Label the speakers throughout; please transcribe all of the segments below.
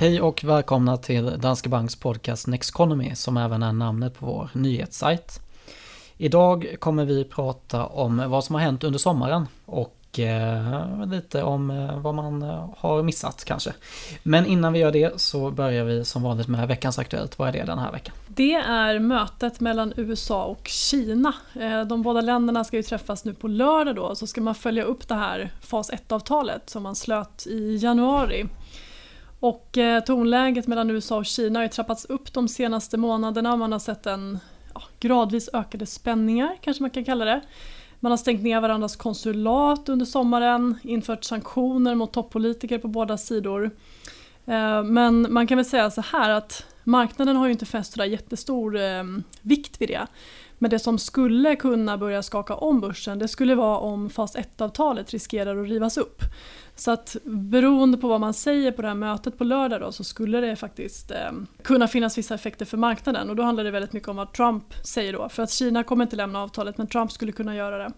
Speaker 1: Hej och välkomna till Danske Banks podcast Nexconomy som även är namnet på vår nyhetssajt. Idag kommer vi prata om vad som har hänt under sommaren och eh, lite om eh, vad man eh, har missat kanske. Men innan vi gör det så börjar vi som vanligt med veckans Aktuellt. Vad är det den här veckan?
Speaker 2: Det är mötet mellan USA och Kina. Eh, de båda länderna ska ju träffas nu på lördag då, så ska man följa upp det här fas 1-avtalet som man slöt i januari. Och eh, tonläget mellan USA och Kina har ju trappats upp de senaste månaderna. Man har sett en ja, gradvis ökade spänningar, kanske man kan kalla det. Man har stängt ner varandras konsulat under sommaren, infört sanktioner mot toppolitiker på båda sidor. Eh, men man kan väl säga så här att marknaden har ju inte fäst sådär jättestor eh, vikt vid det. Men det som skulle kunna börja skaka om börsen det skulle vara om fas 1-avtalet riskerar att rivas upp. Så att beroende på vad man säger på det här mötet på lördag då, så skulle det faktiskt eh, kunna finnas vissa effekter för marknaden och då handlar det väldigt mycket om vad Trump säger då. För att Kina kommer inte lämna avtalet men Trump skulle kunna göra det.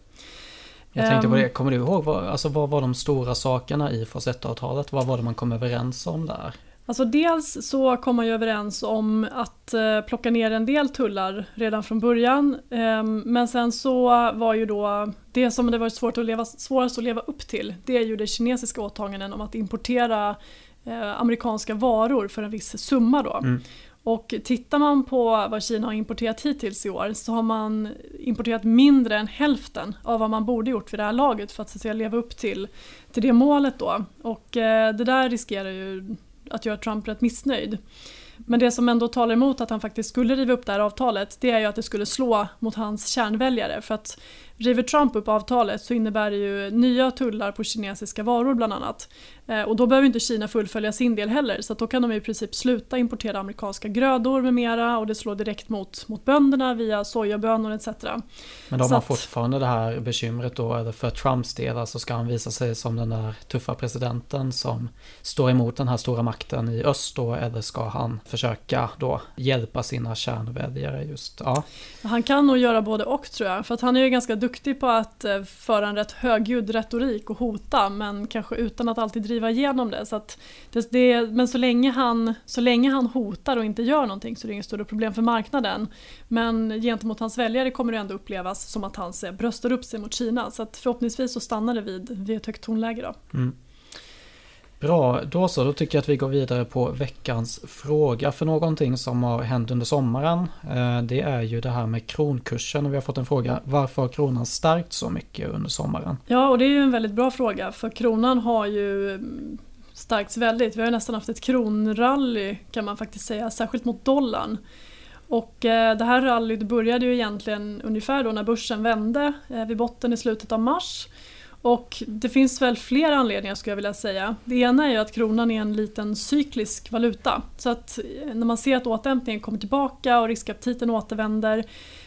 Speaker 1: Jag tänkte på det, kommer du ihåg vad, alltså vad var de stora sakerna i 1-avtalet? Vad var det man kom överens om där?
Speaker 2: Alltså dels så kom man ju överens om att eh, plocka ner en del tullar redan från början. Eh, men sen så var ju då det som det varit svårt att leva, svårast att leva upp till det är ju det kinesiska åtaganden om att importera eh, amerikanska varor för en viss summa då. Mm. Och tittar man på vad Kina har importerat hittills i år så har man importerat mindre än hälften av vad man borde gjort vid det här laget för att, så att säga, leva upp till, till det målet då. Och eh, det där riskerar ju att göra Trump rätt missnöjd. Men det som ändå talar emot att han faktiskt skulle riva upp det här avtalet det är ju att det skulle slå mot hans kärnväljare. För att river Trump upp avtalet så innebär det ju nya tullar på kinesiska varor bland annat. Eh, och då behöver inte Kina fullfölja sin del heller så då kan de i princip sluta importera amerikanska grödor med mera och det slår direkt mot, mot bönderna via sojabönor etc.
Speaker 1: Men de har att, fortfarande det här bekymret då, för Trumps del, alltså ska han visa sig som den där tuffa presidenten som står emot den här stora makten i öst då, eller ska han försöka då hjälpa sina kärnväljare just? Ja.
Speaker 2: Han kan nog göra både och tror jag, för att han är ju ganska duktig på att eh, föra en rätt högljudd retorik och hota men kanske utan att alltid driva igenom det. Så det, det, men så länge, han, så länge han hotar och inte gör någonting så är det inget större problem för marknaden. Men gentemot hans väljare kommer det ändå upplevas som att han eh, bröstar upp sig mot Kina. Så förhoppningsvis så stannar det vid, vid ett högt tonläge. Då. Mm.
Speaker 1: Bra, då så. Då tycker jag att vi går vidare på veckans fråga. För någonting som har hänt under sommaren. Eh, det är ju det här med kronkursen. Och vi har fått en fråga. Varför har kronan stärkt så mycket under sommaren?
Speaker 2: Ja, och det är ju en väldigt bra fråga. För kronan har ju mm, stärkts väldigt. Vi har ju nästan haft ett kronrally kan man faktiskt säga. Särskilt mot dollarn. Och eh, det här rallyt började ju egentligen ungefär då när börsen vände eh, vid botten i slutet av mars. Och det finns väl flera anledningar skulle jag vilja säga. Det ena är ju att kronan är en liten cyklisk valuta. Så att eh, när man ser att återhämtningen kommer tillbaka och riskaptiten återvänder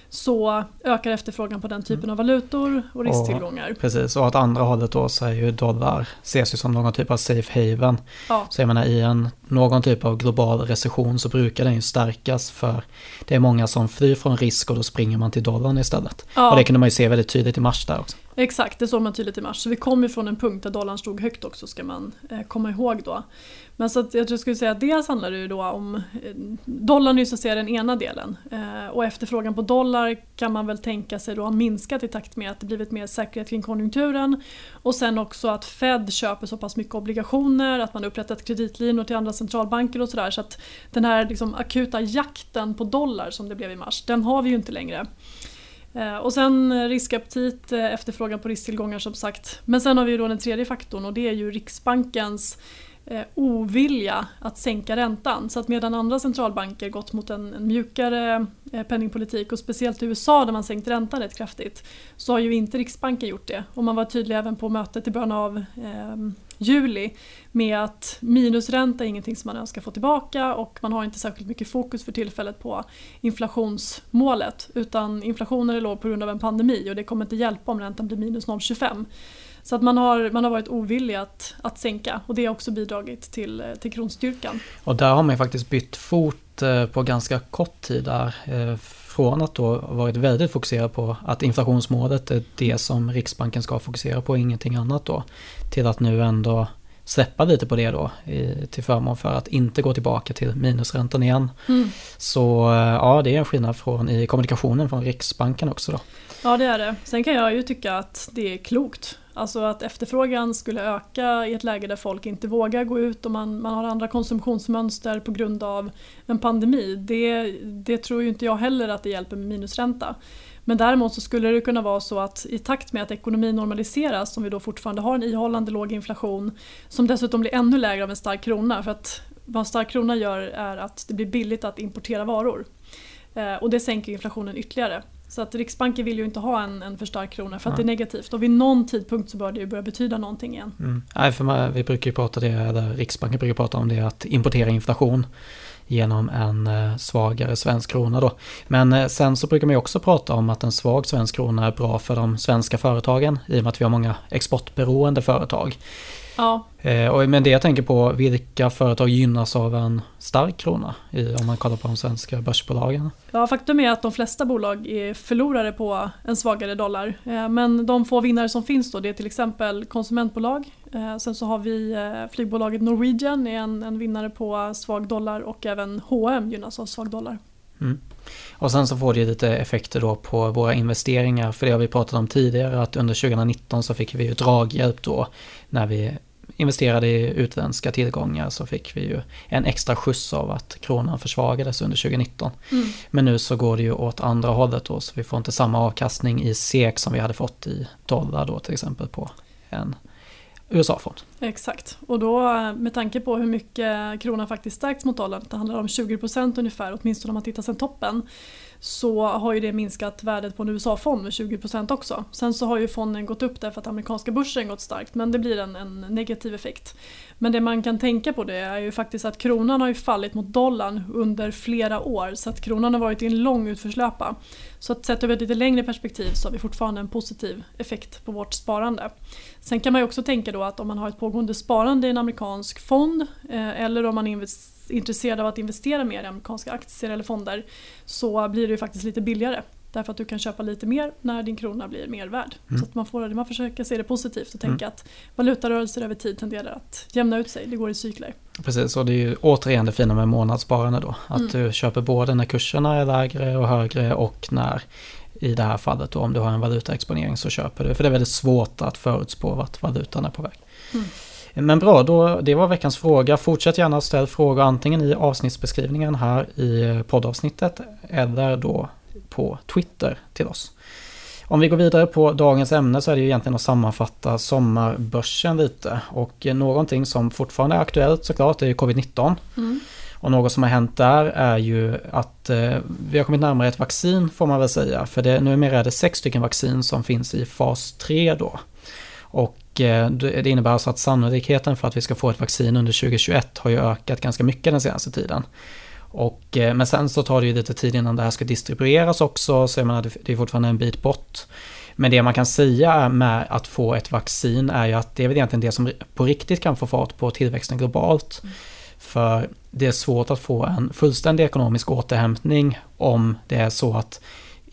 Speaker 2: så ökar efterfrågan på den typen mm. av valutor och risktillgångar.
Speaker 1: Och, precis, och åt andra hållet då så är ju dollar ses ju som någon typ av safe haven. Ja. Så jag menar i en, någon typ av global recession så brukar den ju stärkas för det är många som flyr från risk och då springer man till dollarn istället. Ja. Och det kunde man ju se väldigt tydligt i mars där också.
Speaker 2: Exakt, det såg man tydligt i mars. Så vi kom ju från en punkt där dollarn stod högt också ska man eh, komma ihåg då. Men så att jag skulle säga att dels handlar det ju då om eh, dollarn är ju så att säga den ena delen eh, och efterfrågan på dollar kan man väl tänka sig då har minskat i takt med att det blivit mer säkerhet kring konjunkturen och sen också att Fed köper så pass mycket obligationer, att man upprättat kreditlinor till andra centralbanker och sådär så att den här liksom akuta jakten på dollar som det blev i mars, den har vi ju inte längre. Eh, och sen eh, riskaptit, eh, efterfrågan på risktillgångar som sagt. Men sen har vi ju då den tredje faktorn och det är ju Riksbankens ovilja att sänka räntan. Så att medan andra centralbanker gått mot en, en mjukare penningpolitik och speciellt i USA där man sänkt räntan rätt kraftigt så har ju inte Riksbanken gjort det. Och man var tydlig även på mötet i början av eh, juli med att minusränta är ingenting som man önskar få tillbaka och man har inte särskilt mycket fokus för tillfället på inflationsmålet utan inflationen är låg på grund av en pandemi och det kommer inte hjälpa om räntan blir minus 0,25. Så att man har, man har varit ovillig att, att sänka och det har också bidragit till, till kronstyrkan.
Speaker 1: Och där har man faktiskt bytt fot eh, på ganska kort tid där. Eh, från att då varit väldigt fokuserad på att inflationsmålet är det som Riksbanken ska fokusera på, ingenting annat då. Till att nu ändå släppa lite på det då i, till förmån för att inte gå tillbaka till minusräntan igen. Mm. Så eh, ja, det är en skillnad från, i kommunikationen från Riksbanken också då.
Speaker 2: Ja det är det. Sen kan jag ju tycka att det är klokt. Alltså att efterfrågan skulle öka i ett läge där folk inte vågar gå ut och man, man har andra konsumtionsmönster på grund av en pandemi. Det, det tror ju inte jag heller att det hjälper med minusränta. Men däremot så skulle det kunna vara så att i takt med att ekonomin normaliseras, om vi då fortfarande har en ihållande låg inflation, som dessutom blir ännu lägre av en stark krona, för att vad en stark krona gör är att det blir billigt att importera varor. Eh, och det sänker inflationen ytterligare. Så att Riksbanken vill ju inte ha en, en för stark krona för att ja. det är negativt. Och vid någon tidpunkt så bör det ju börja betyda någonting igen.
Speaker 1: Mm. Nej, för man, vi brukar ju prata det, eller Riksbanken brukar prata om det, att importera inflation genom en eh, svagare svensk krona då. Men eh, sen så brukar man ju också prata om att en svag svensk krona är bra för de svenska företagen i och med att vi har många exportberoende företag.
Speaker 2: Ja.
Speaker 1: Eh, men det jag tänker på, vilka företag gynnas av en stark krona i, om man kollar på de svenska börsbolagen?
Speaker 2: Ja, faktum är att de flesta bolag är förlorare på en svagare dollar. Eh, men de få vinnare som finns då, det är till exempel konsumentbolag. Eh, sen så har vi flygbolaget Norwegian, är en, en vinnare på svag dollar och även H&M gynnas av svag dollar.
Speaker 1: Mm. Och sen så får det lite effekter då på våra investeringar. För det har vi pratat om tidigare att under 2019 så fick vi ju draghjälp då när vi investerade i utländska tillgångar så fick vi ju en extra skjuts av att kronan försvagades under 2019. Mm. Men nu så går det ju åt andra hållet då så vi får inte samma avkastning i SEK som vi hade fått i dollar då till exempel på en USA-fond.
Speaker 2: Exakt, och då med tanke på hur mycket kronan faktiskt stärkts mot dollarn, det handlar om 20% ungefär, åtminstone om man tittar sen toppen, så har ju det minskat värdet på en USA-fond med 20% också. Sen så har ju fonden gått upp därför att amerikanska börsen gått starkt men det blir en, en, negativ effekt. Men det man kan tänka på det är ju faktiskt att kronan har ju fallit mot dollarn under flera år så att kronan har varit i en lång utförslöpa. Så att sett över ett lite längre perspektiv så har vi fortfarande en positiv effekt på vårt sparande. Sen kan man ju också tänka då att om man har ett pågående sparande i en amerikansk fond eh, eller om man investerar intresserad av att investera mer i amerikanska aktier eller fonder så blir det ju faktiskt lite billigare. Därför att du kan köpa lite mer när din krona blir mer värd. Mm. Så att man, får, man försöker se det positivt och tänka mm. att valutarörelser över tid tenderar att jämna ut sig. Det går i cykler.
Speaker 1: Precis, och det är ju återigen det fina med månadssparande då. Att mm. du köper både när kurserna är lägre och högre och när i det här fallet då, om du har en valutaexponering så köper du. För det är väldigt svårt att förutspå vart valutan är på väg. Mm. Men bra, då, det var veckans fråga. Fortsätt gärna ställa frågor antingen i avsnittsbeskrivningen här i poddavsnittet eller då på Twitter till oss. Om vi går vidare på dagens ämne så är det ju egentligen att sammanfatta sommarbörsen lite. Och någonting som fortfarande är aktuellt såklart är covid-19. Mm. Och något som har hänt där är ju att eh, vi har kommit närmare ett vaccin får man väl säga. För det, numera är det sex stycken vaccin som finns i fas 3 då. Och det innebär alltså att sannolikheten för att vi ska få ett vaccin under 2021 har ju ökat ganska mycket den senaste tiden. Och, eh, men sen så tar det ju lite tid innan det här ska distribueras också, så jag menar, det är fortfarande en bit bort. Men det man kan säga med att få ett vaccin är ju att det är väl egentligen det som på riktigt kan få fart på tillväxten globalt. Mm. För det är svårt att få en fullständig ekonomisk återhämtning om det är så att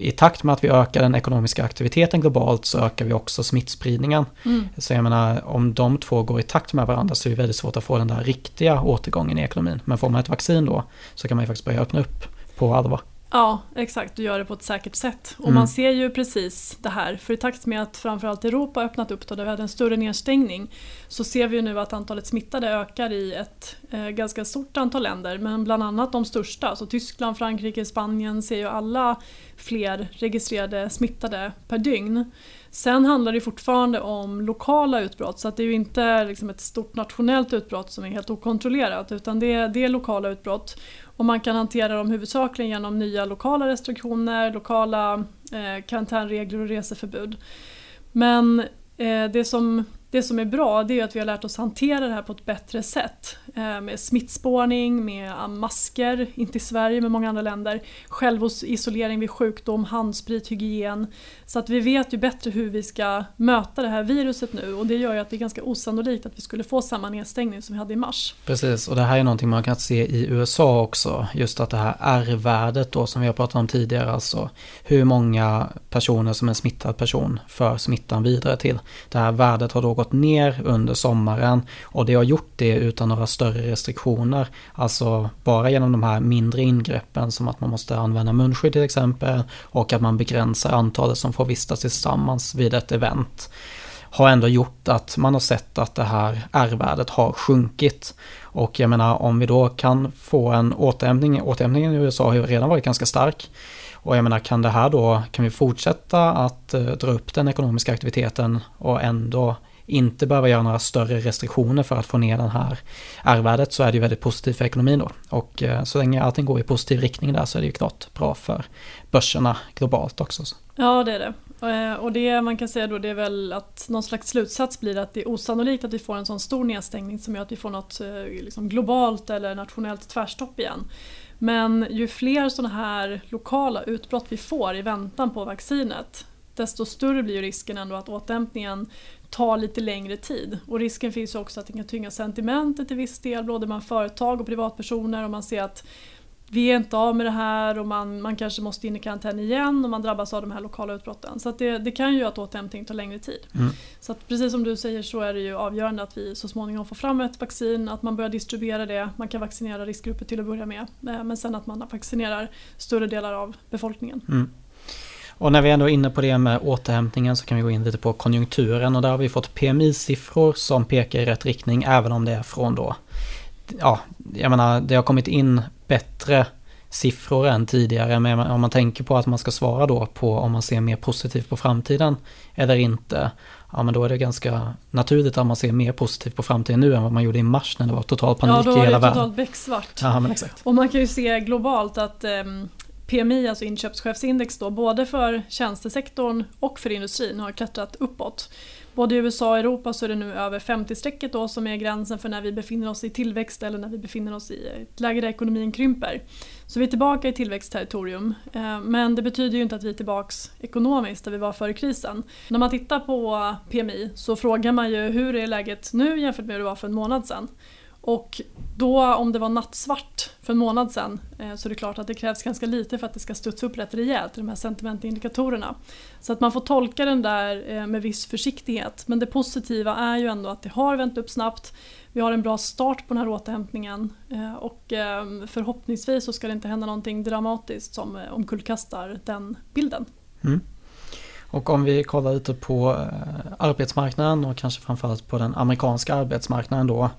Speaker 1: i takt med att vi ökar den ekonomiska aktiviteten globalt så ökar vi också smittspridningen. Mm. Så jag menar, om de två går i takt med varandra så är det väldigt svårt att få den där riktiga återgången i ekonomin. Men får man ett vaccin då så kan man ju faktiskt börja öppna upp på allvar.
Speaker 2: Ja, exakt. Du gör det på ett säkert sätt. Och mm. man ser ju precis det här. För i takt med att framförallt Europa har öppnat upp då, där vi hade en större nedstängning så ser vi ju nu att antalet smittade ökar i ett eh, ganska stort antal länder. Men bland annat de största. Så Tyskland, Frankrike, Spanien ser ju alla fler registrerade smittade per dygn. Sen handlar det fortfarande om lokala utbrott så att det är ju inte liksom ett stort nationellt utbrott som är helt okontrollerat utan det är, det är lokala utbrott. Och man kan hantera dem huvudsakligen genom nya lokala restriktioner, lokala eh, karantänregler och reseförbud. Men eh, det, som, det som är bra det är att vi har lärt oss hantera det här på ett bättre sätt. Eh, med smittspårning, med masker, inte i Sverige men många andra länder, självisolering vid sjukdom, handsprit, hygien. Så att vi vet ju bättre hur vi ska möta det här viruset nu och det gör ju att det är ganska osannolikt att vi skulle få samma nedstängning som vi hade i mars.
Speaker 1: Precis, och det här är någonting man kan se i USA också. Just att det här R-värdet då som vi har pratat om tidigare, alltså hur många personer som en smittad person för smittan vidare till. Det här värdet har då gått ner under sommaren och det har gjort det utan några större restriktioner. Alltså bara genom de här mindre ingreppen som att man måste använda munskydd till exempel och att man begränsar antalet som får vistas tillsammans vid ett event har ändå gjort att man har sett att det här R-värdet har sjunkit. Och jag menar om vi då kan få en återhämtning, återhämtningen i USA har ju redan varit ganska stark. Och jag menar kan det här då, kan vi fortsätta att eh, dra upp den ekonomiska aktiviteten och ändå inte behöva göra några större restriktioner för att få ner den här R-värdet så är det ju väldigt positivt för ekonomin då. Och eh, så länge allting går i positiv riktning där så är det ju klart bra för börserna globalt också.
Speaker 2: Ja det är det. Eh, och det man kan säga då det är väl att någon slags slutsats blir att det är osannolikt att vi får en sån stor nedstängning som gör att vi får något eh, liksom globalt eller nationellt tvärstopp igen. Men ju fler sådana här lokala utbrott vi får i väntan på vaccinet desto större blir ju risken ändå att återhämtningen tar lite längre tid. Och risken finns också att det kan tynga sentimentet till viss del, både bland företag och privatpersoner. Och man ser att vi är inte av med det här och man, man kanske måste in i karantän igen och man drabbas av de här lokala utbrotten. Så det, det kan ju göra att återhämtning tar längre tid. Mm. Så precis som du säger så är det ju avgörande att vi så småningom får fram ett vaccin, att man börjar distribuera det, man kan vaccinera riskgrupper till att börja med. Eh, men sen att man vaccinerar större delar av befolkningen.
Speaker 1: Mm. Och när vi ändå är inne på det med återhämtningen så kan vi gå in lite på konjunkturen och där har vi fått PMI-siffror som pekar i rätt riktning även om det är från då ja, jag menar det har kommit in bättre siffror än tidigare. Men om man tänker på att man ska svara då på om man ser mer positivt på framtiden eller inte. Ja men då är det ganska naturligt att man ser mer positivt på framtiden nu än vad man gjorde i mars när det var total panik i hela världen. Ja då var det
Speaker 2: totalt becksvart.
Speaker 1: Ja, men exakt.
Speaker 2: Och man kan ju se globalt att um, PMI, alltså inköpschefsindex då, både för tjänstesektorn och för industrin har klättrat uppåt. Både i USA och Europa så är det nu över 50-strecket då som är gränsen för när vi befinner oss i tillväxt eller när vi befinner oss i ett läge där ekonomin krymper. Så vi är tillbaka i tillväxtterritorium. Eh, men det betyder ju inte att vi är tillbaka ekonomiskt där vi var före krisen. När man tittar på PMI så frågar man ju hur är läget nu jämfört med hur det var för en månad sedan. Och då om det var nattsvart för en månad sedan eh, så är det klart att det krävs ganska lite för att det ska studsa upp rätt rejält, de här sentimentindikatorerna. Så att man får tolka den där eh, med viss försiktighet. Men det positiva är ju ändå att det har vänt upp snabbt. Vi har en bra start på den här återhämtningen eh, och förhoppningsvis så ska det inte hända någonting dramatiskt som omkullkastar den bilden. Mm.
Speaker 1: Och om vi kollar lite på arbetsmarknaden och kanske framförallt på den amerikanska arbetsmarknaden då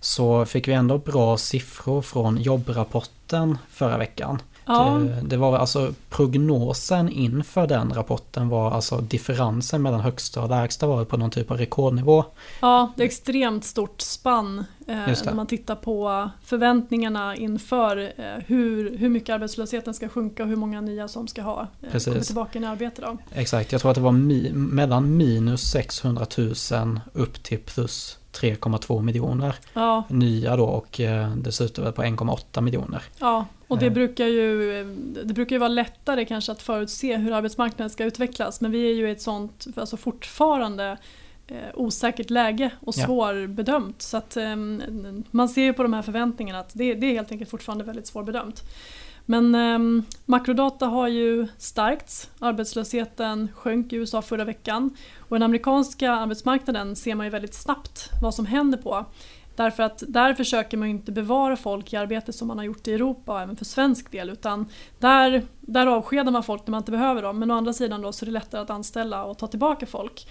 Speaker 1: så fick vi ändå bra siffror från jobbrapporten förra veckan. Ja. Det, det, var alltså prognosen inför den rapporten var alltså differensen mellan högsta och lägsta var på någon typ av rekordnivå.
Speaker 2: Ja, det är extremt stort spann eh, när man tittar på förväntningarna inför eh, hur, hur mycket arbetslösheten ska sjunka och hur många nya som ska ha eh, kommit tillbaka i arbete. Då.
Speaker 1: Exakt, jag tror att det var mi mellan minus 600 000 upp till plus 3,2 miljoner ja. nya då och eh, dessutom på 1,8 miljoner.
Speaker 2: Ja, och det brukar, ju, det brukar ju vara lättare kanske att förutse hur arbetsmarknaden ska utvecklas men vi är ju i ett sånt, alltså fortfarande eh, osäkert läge och svårbedömt. Så att eh, man ser ju på de här förväntningarna att det, det är helt enkelt fortfarande väldigt svårbedömt. Men eh, makrodata har ju stärkts. Arbetslösheten sjönk i USA förra veckan. Och den amerikanska arbetsmarknaden ser man ju väldigt snabbt vad som händer på. Därför att där försöker man inte bevara folk i arbete som man har gjort i Europa och även för svensk del. Utan där, där avskedar man folk när man inte behöver dem. Men å andra sidan då så är det lättare att anställa och ta tillbaka folk.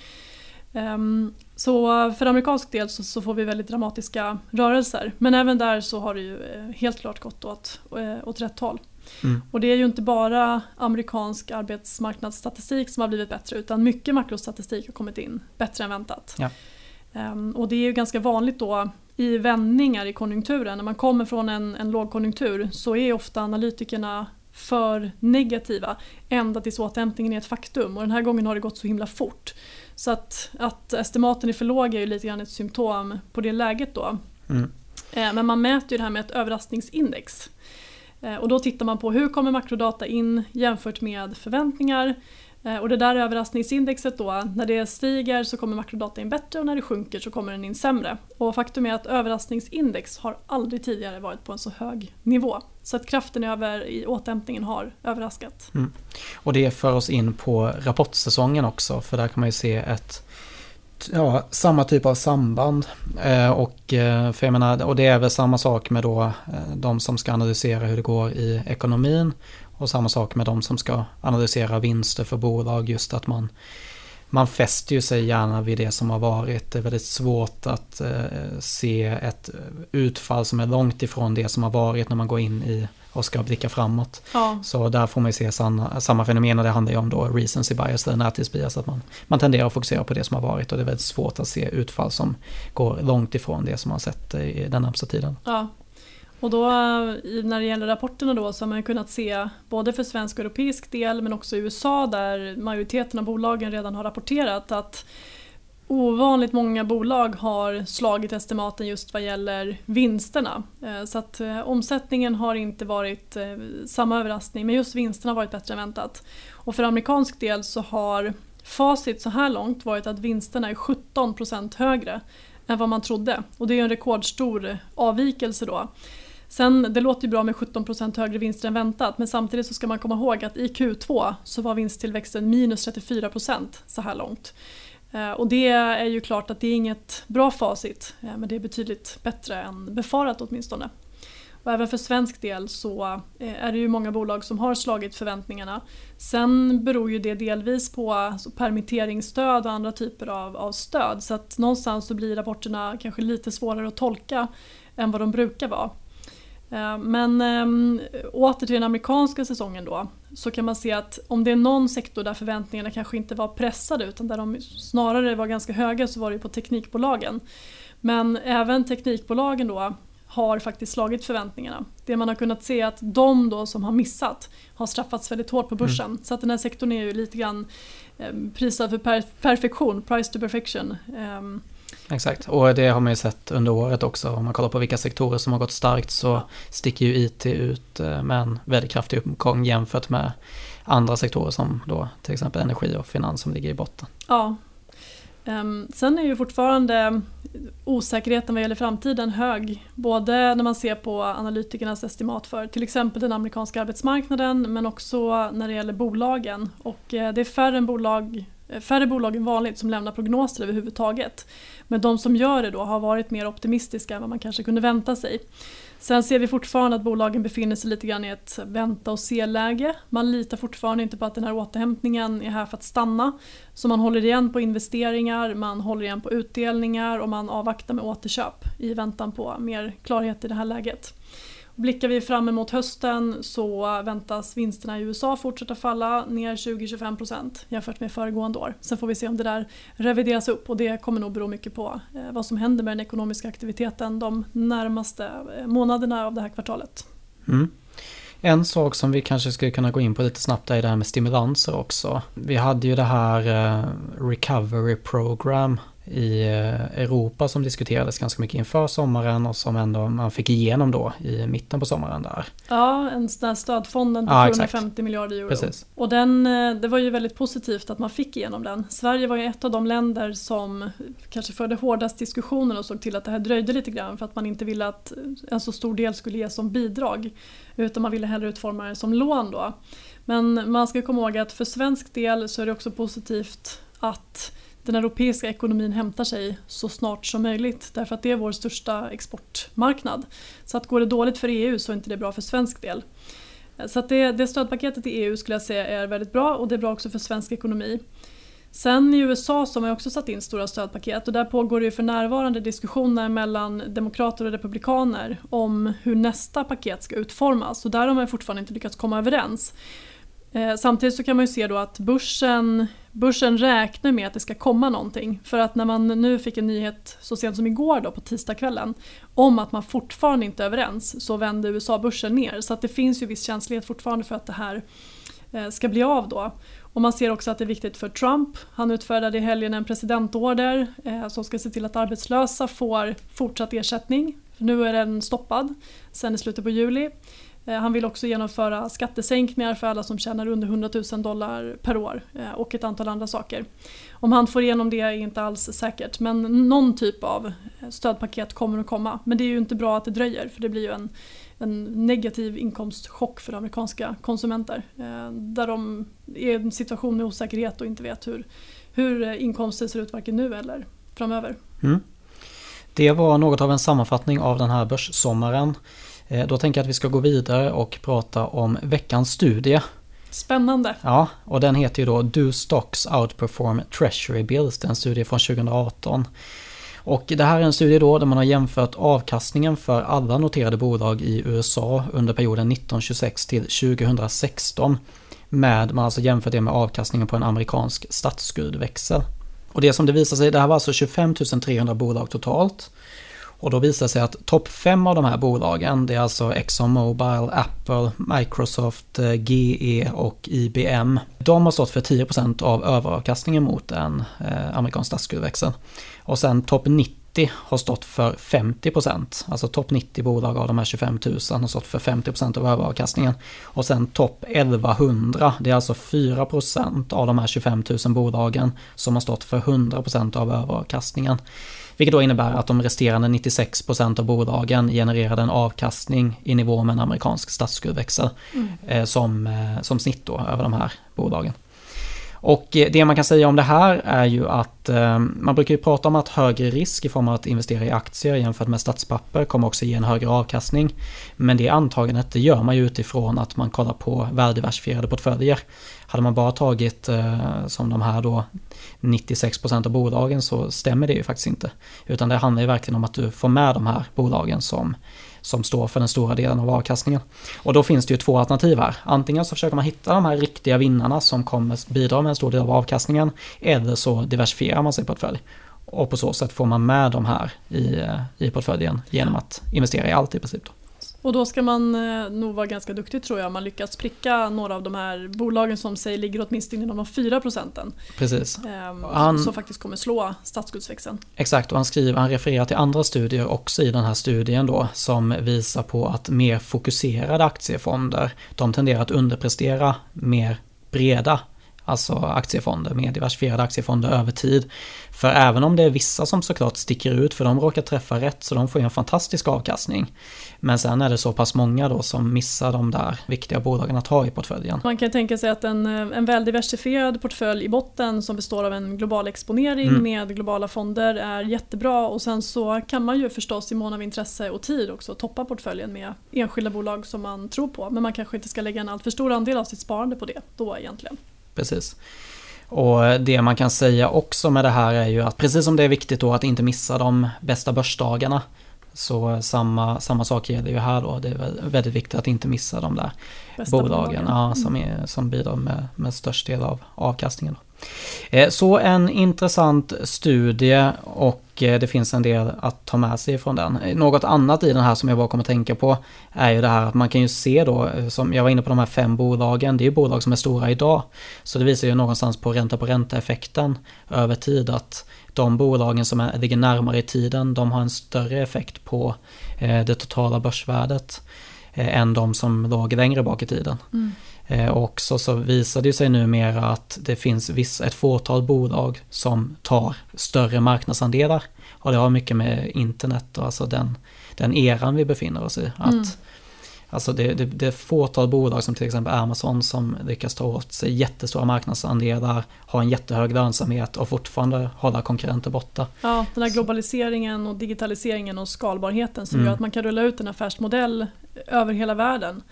Speaker 2: Um, så för amerikansk del så, får vi väldigt dramatiska rörelser. Men även där så har det ju eh, helt klart gått åt, eh, åt rätt håll. Mm. Och det är ju inte bara amerikansk arbetsmarknadsstatistik som har blivit bättre utan mycket makrostatistik har kommit in bättre än väntat. Ja. Um, och det är ju ganska vanligt då i vändningar i konjunkturen. När man kommer från en, en lågkonjunktur så är ofta analytikerna för negativa ända tills återhämtningen är ett faktum och den här gången har det gått så himla fort. Så att, att estimaten är för låga är ju lite grann ett symptom på det läget då. Mm. Eh, men man mäter ju det här med ett överraskningsindex. Eh, och då tittar man på hur kommer makrodata in jämfört med förväntningar. Eh, och det där överraskningsindexet då, när det stiger så kommer makrodata in bättre och när det sjunker så kommer den in sämre. Och faktum är att överraskningsindex har aldrig tidigare varit på en så hög nivå. Så att kraften över i återhämtningen har överraskat. Mm.
Speaker 1: Och det för oss in på rapportsäsongen också, för där kan man ju se ett ja, samma typ av samband. Eh, och, eh, för jag menar, och det är väl samma sak med då, eh, de som ska analysera hur det går i ekonomin. Och samma sak med de som ska analysera vinster för bolag. Just att man, man fäster ju sig gärna vid det som har varit. Det är väldigt svårt att eh, se ett utfall som är långt ifrån det som har varit när man går in i och ska blicka framåt. Ja. Så där får man ju se samma, samma fenomen och det handlar ju om då recency bias eller närtidsbias. Att man, man tenderar att fokusera på det som har varit och det är väldigt svårt att se utfall som går långt ifrån det som man sett i den närmsta tiden.
Speaker 2: Ja. Och då när det gäller rapporterna då så har man kunnat se både för svensk och europeisk del men också i USA där majoriteten av bolagen redan har rapporterat att ovanligt många bolag har slagit estimaten just vad gäller vinsterna. Eh, så att eh, omsättningen har inte varit eh, samma överraskning men just vinsterna har varit bättre än väntat. Och för amerikansk del så har facit så här långt varit att vinsterna är 17% högre än vad man trodde. Och det är en rekordstor avvikelse då. Sen, det låter ju bra med 17% högre vinster än väntat men samtidigt så ska man komma ihåg att i Q2 så var vinsttillväxten minus 34% så här långt. Eh, och det är ju klart att det är inget bra facit eh, men det är betydligt bättre än befarat åtminstone. Och även för svensk del så eh, är det ju många bolag som har slagit förväntningarna. Sen beror ju det delvis på alltså, permitteringsstöd och andra typer av, av stöd så att någonstans så blir rapporterna kanske lite svårare att tolka än vad de brukar vara. Eh, men äm, åter till den amerikanska säsongen då så kan man se att om det är någon sektor där förväntningarna kanske inte var pressade utan där de snarare var ganska höga så var det på teknikbolagen. Men även teknikbolagen då har faktiskt slagit förväntningarna. Det man har kunnat se är att de då som har missat har straffats väldigt hårt på börsen. Mm. Så att den här sektorn är ju lite grann eh, prisad för per perfektion, price to perfection. Um,
Speaker 1: Exakt, och det har man ju sett under året också. Om man kollar på vilka sektorer som har gått starkt så sticker ju IT ut eh, med en väldigt kraftig uppgång jämfört med andra sektorer som då till exempel energi och finans som ligger i botten.
Speaker 2: Ja. Ehm, sen är ju fortfarande osäkerheten vad gäller framtiden hög. Både när man ser på analytikernas estimat för till exempel den amerikanska arbetsmarknaden men också när det gäller bolagen. Och eh, det är färre bolag Eh, färre bolag än vanligt som lämnar prognoser överhuvudtaget. Men de som gör det då har varit mer optimistiska än vad man kanske kunde vänta sig. Sen ser vi fortfarande att bolagen befinner sig lite grann i ett vänta och se-läge. Man litar fortfarande inte på att den här återhämtningen är här för att stanna. Så man håller igen på investeringar, man håller igen på utdelningar och man avvaktar med återköp i väntan på mer klarhet i det här läget. Blickar vi fram emot hösten så väntas vinsterna i USA fortsätta falla ner 20-25% jämfört med föregående år. Sen får vi se om det där revideras upp och det kommer nog bero mycket på eh, vad som händer med den ekonomiska aktiviteten de närmaste eh, månaderna av det här kvartalet.
Speaker 1: Mm. En sak som vi kanske skulle kunna gå in på lite snabbt är det här med stimulanser också. Vi hade ju det här eh, Recovery Program i eh, Europa som diskuterades ganska mycket inför sommaren och som ändå man fick igenom då i mitten på sommaren där.
Speaker 2: Ja, en sån här stödfonden på ja, 450 miljarder euro. Precis. Och den, eh, det var ju väldigt positivt att man fick igenom den. Sverige var ju ett av de länder som kanske förde hårdast diskussioner och såg till att det här dröjde lite grann för att man inte ville att en så stor del skulle ges som bidrag. Utan man ville hellre utforma det som lån då. Men man ska komma ihåg att för svensk del så är det också positivt att den europeiska ekonomin hämtar sig så snart som möjligt därför att det är vår största exportmarknad. Så att går det dåligt för EU så är inte det bra för svensk del. Så att det, det stödpaketet i EU skulle jag säga är väldigt bra och det är bra också för svensk ekonomi. Sen i USA så har man också satt in stora stödpaket och där pågår det ju för närvarande diskussioner mellan demokrater och republikaner om hur nästa paket ska utformas och där har man fortfarande inte lyckats komma överens. Eh, samtidigt så kan man ju se då att börsen, börsen räknar med att det ska komma någonting. För att när man nu fick en nyhet så sent som igår då på tisdagskvällen om att man fortfarande inte är överens så vände USA-börsen ner. Så att det finns ju viss känslighet fortfarande för att det här eh, ska bli av då. Och man ser också att det är viktigt för Trump. Han utfärdade i helgen en presidentorder eh, som ska se till att arbetslösa får fortsatt ersättning Nu är den stoppad sen i slutet på juli. Eh, han vill också genomföra skattesänkningar för alla som tjänar under 100 000 dollar per år eh, och ett antal andra saker. Om han får igenom det är inte alls säkert men någon typ av eh, stödpaket kommer att komma. Men det är ju inte bra att det dröjer för det blir ju en, en negativ inkomstchock för amerikanska konsumenter. Där de är i en situation med osäkerhet och inte vet hur, hur inkomster ser ut varken nu eller framöver. Mm.
Speaker 1: Det var något av en sammanfattning av den här börssommaren. Eh, då tänker jag att vi ska gå vidare och prata om veckans studie.
Speaker 2: Spännande.
Speaker 1: Ja, och den heter ju då Do Stocks Outperform Treasury Bills. Det är en studie från 2018. Och det här är en studie då där man har jämfört avkastningen för alla noterade bolag i USA under perioden 1926 till 2016. Med, man alltså jämfört det med avkastningen på en amerikansk statsskuldväxel. Och det som det visar sig, det här var alltså 25 300 bolag totalt. Och då visar det sig att topp fem av de här bolagen, det är alltså ExxonMobil, Apple, Microsoft, eh, GE och IBM. De har stått för 10% av överavkastningen mot en eh, amerikansk statsskuldväxel. Och sen topp 90 har stått för 50%. Alltså topp 90 bolag av de här 25 000 har stått för 50% av överavkastningen. Och sen topp 1100, det är alltså 4% av de här 25 000 bolagen som har stått för 100% av överavkastningen. Vilket då innebär att de resterande 96% av bolagen genererade en avkastning i nivå med en amerikansk statsskuldväxel mm. Eh, som, eh, som snitt då över de här bolagen. Och eh, det man kan säga om det här är ju att eh, man brukar ju prata om att högre risk i form av att investera i aktier jämfört med statspapper kommer också ge en högre avkastning. Men det antagandet det gör man ju utifrån att man kollar på väldiversifierade portföljer. Hade man bara tagit eh, som de här då 96% av bolagen så stämmer det ju faktiskt inte. Utan det handlar ju verkligen om att du får med de här bolagen som som står för den stora delen av avkastningen. Och då finns det ju två alternativ här. Antingen så försöker man hitta de här riktiga vinnarna som kommer bidra med en stor del av avkastningen. Eller så diversifierar man sin portfölj. Och på så sätt får man med de här i, eh, i portföljen genom att investera i allt i princip. Då.
Speaker 2: Och då ska man eh, nog vara ganska duktig tror jag om man lyckas pricka några av de här bolagen som säger ligger åtminstone inom de 4 procenten.
Speaker 1: Precis.
Speaker 2: Ehm, han, som faktiskt kommer slå statsskuldsväxeln.
Speaker 1: Exakt, och han skriver, han refererar till andra studier också i den här studien då som visar på att mer fokuserade aktiefonder, de tenderar att underprestera mer breda alltså aktiefonder, mer diversifierade aktiefonder över tid. För även om det är vissa som såklart sticker ut, för de råkar träffa rätt, så de får ju en fantastisk avkastning. Men sen är det så pass många då som missar de där viktiga bolagen att ha i portföljen.
Speaker 2: Man kan tänka sig att en, en väldiversifierad portfölj i botten som består av en global exponering mm. med globala fonder är jättebra och sen så kan man ju förstås i mån av intresse och tid också toppa portföljen med enskilda bolag som man tror på. Men man kanske inte ska lägga en alltför stor andel av sitt sparande på det då egentligen.
Speaker 1: Precis. Och det man kan säga också med det här är ju att precis som det är viktigt då att inte missa de bästa börsdagarna så samma, samma sak gäller ju här då. Det är väldigt viktigt att inte missa de där Bästa bolagen, Ja, som, mm. är, som bidrar med, med störst del av avkastningen. Eh, Eh, så en intressant studie och eh, det finns en del att ta med sig från den. Eh, något annat i den här som jag bara kommer att tänka på är ju det här att man kan ju se då, som jag var inne på de här fem bolagen, det är ju bolag som är stora idag. Så det visar ju någonstans på ränta på ränta effekten över tid att de bolagen som är, ligger närmare i tiden, de har en större effekt på det totala börsvärdet än de som låg längre bak i tiden. Mm. Eh, och så, visar det sig numera att det finns viss, ett fåtal bolag som tar större marknadsandelar. Och det har mycket med internet och alltså den, den eran vi befinner oss i. Att, mm. Alltså det, det, det är fåtal bolag som till exempel Amazon som lyckas ta åt sig jättestora marknadsandelar, har en jättehög lönsamhet och fortfarande hålla konkurrenter borta.
Speaker 2: Ja, den här globaliseringen och digitaliseringen och skalbarheten som mm. gör att man kan rulla ut en affärsmodell över hela världen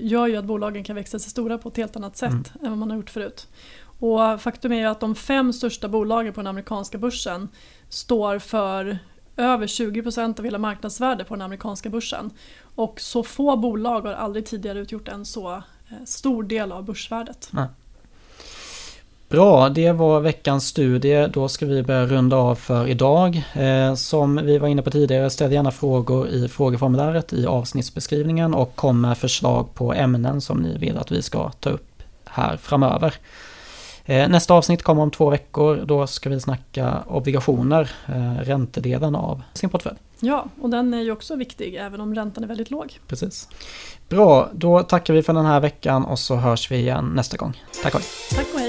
Speaker 2: gör ju att bolagen kan växa sig stora på ett helt annat sätt mm. än vad man har gjort förut. Och faktum är ju att de fem största bolagen på den amerikanska börsen står för över 20% av hela marknadsvärdet på den amerikanska börsen. Och så få bolag har aldrig tidigare utgjort en så eh, stor del av börsvärdet. Nej.
Speaker 1: Bra, det var veckans studie. Då ska vi börja runda av för idag. Eh, som vi var inne på tidigare, ställ gärna frågor i frågeformuläret i avsnittsbeskrivningen och kom med förslag på ämnen som ni vill att vi ska ta upp här framöver. Eh, nästa avsnitt kommer om två veckor. Då ska vi snacka obligationer, eh, räntedelen av sin portfölj.
Speaker 2: Ja, och den är ju också viktig även om räntan är väldigt låg.
Speaker 1: Precis. Bra, då tackar vi för den här veckan och så hörs vi igen nästa gång. Tack och hej.
Speaker 2: Tack och hej.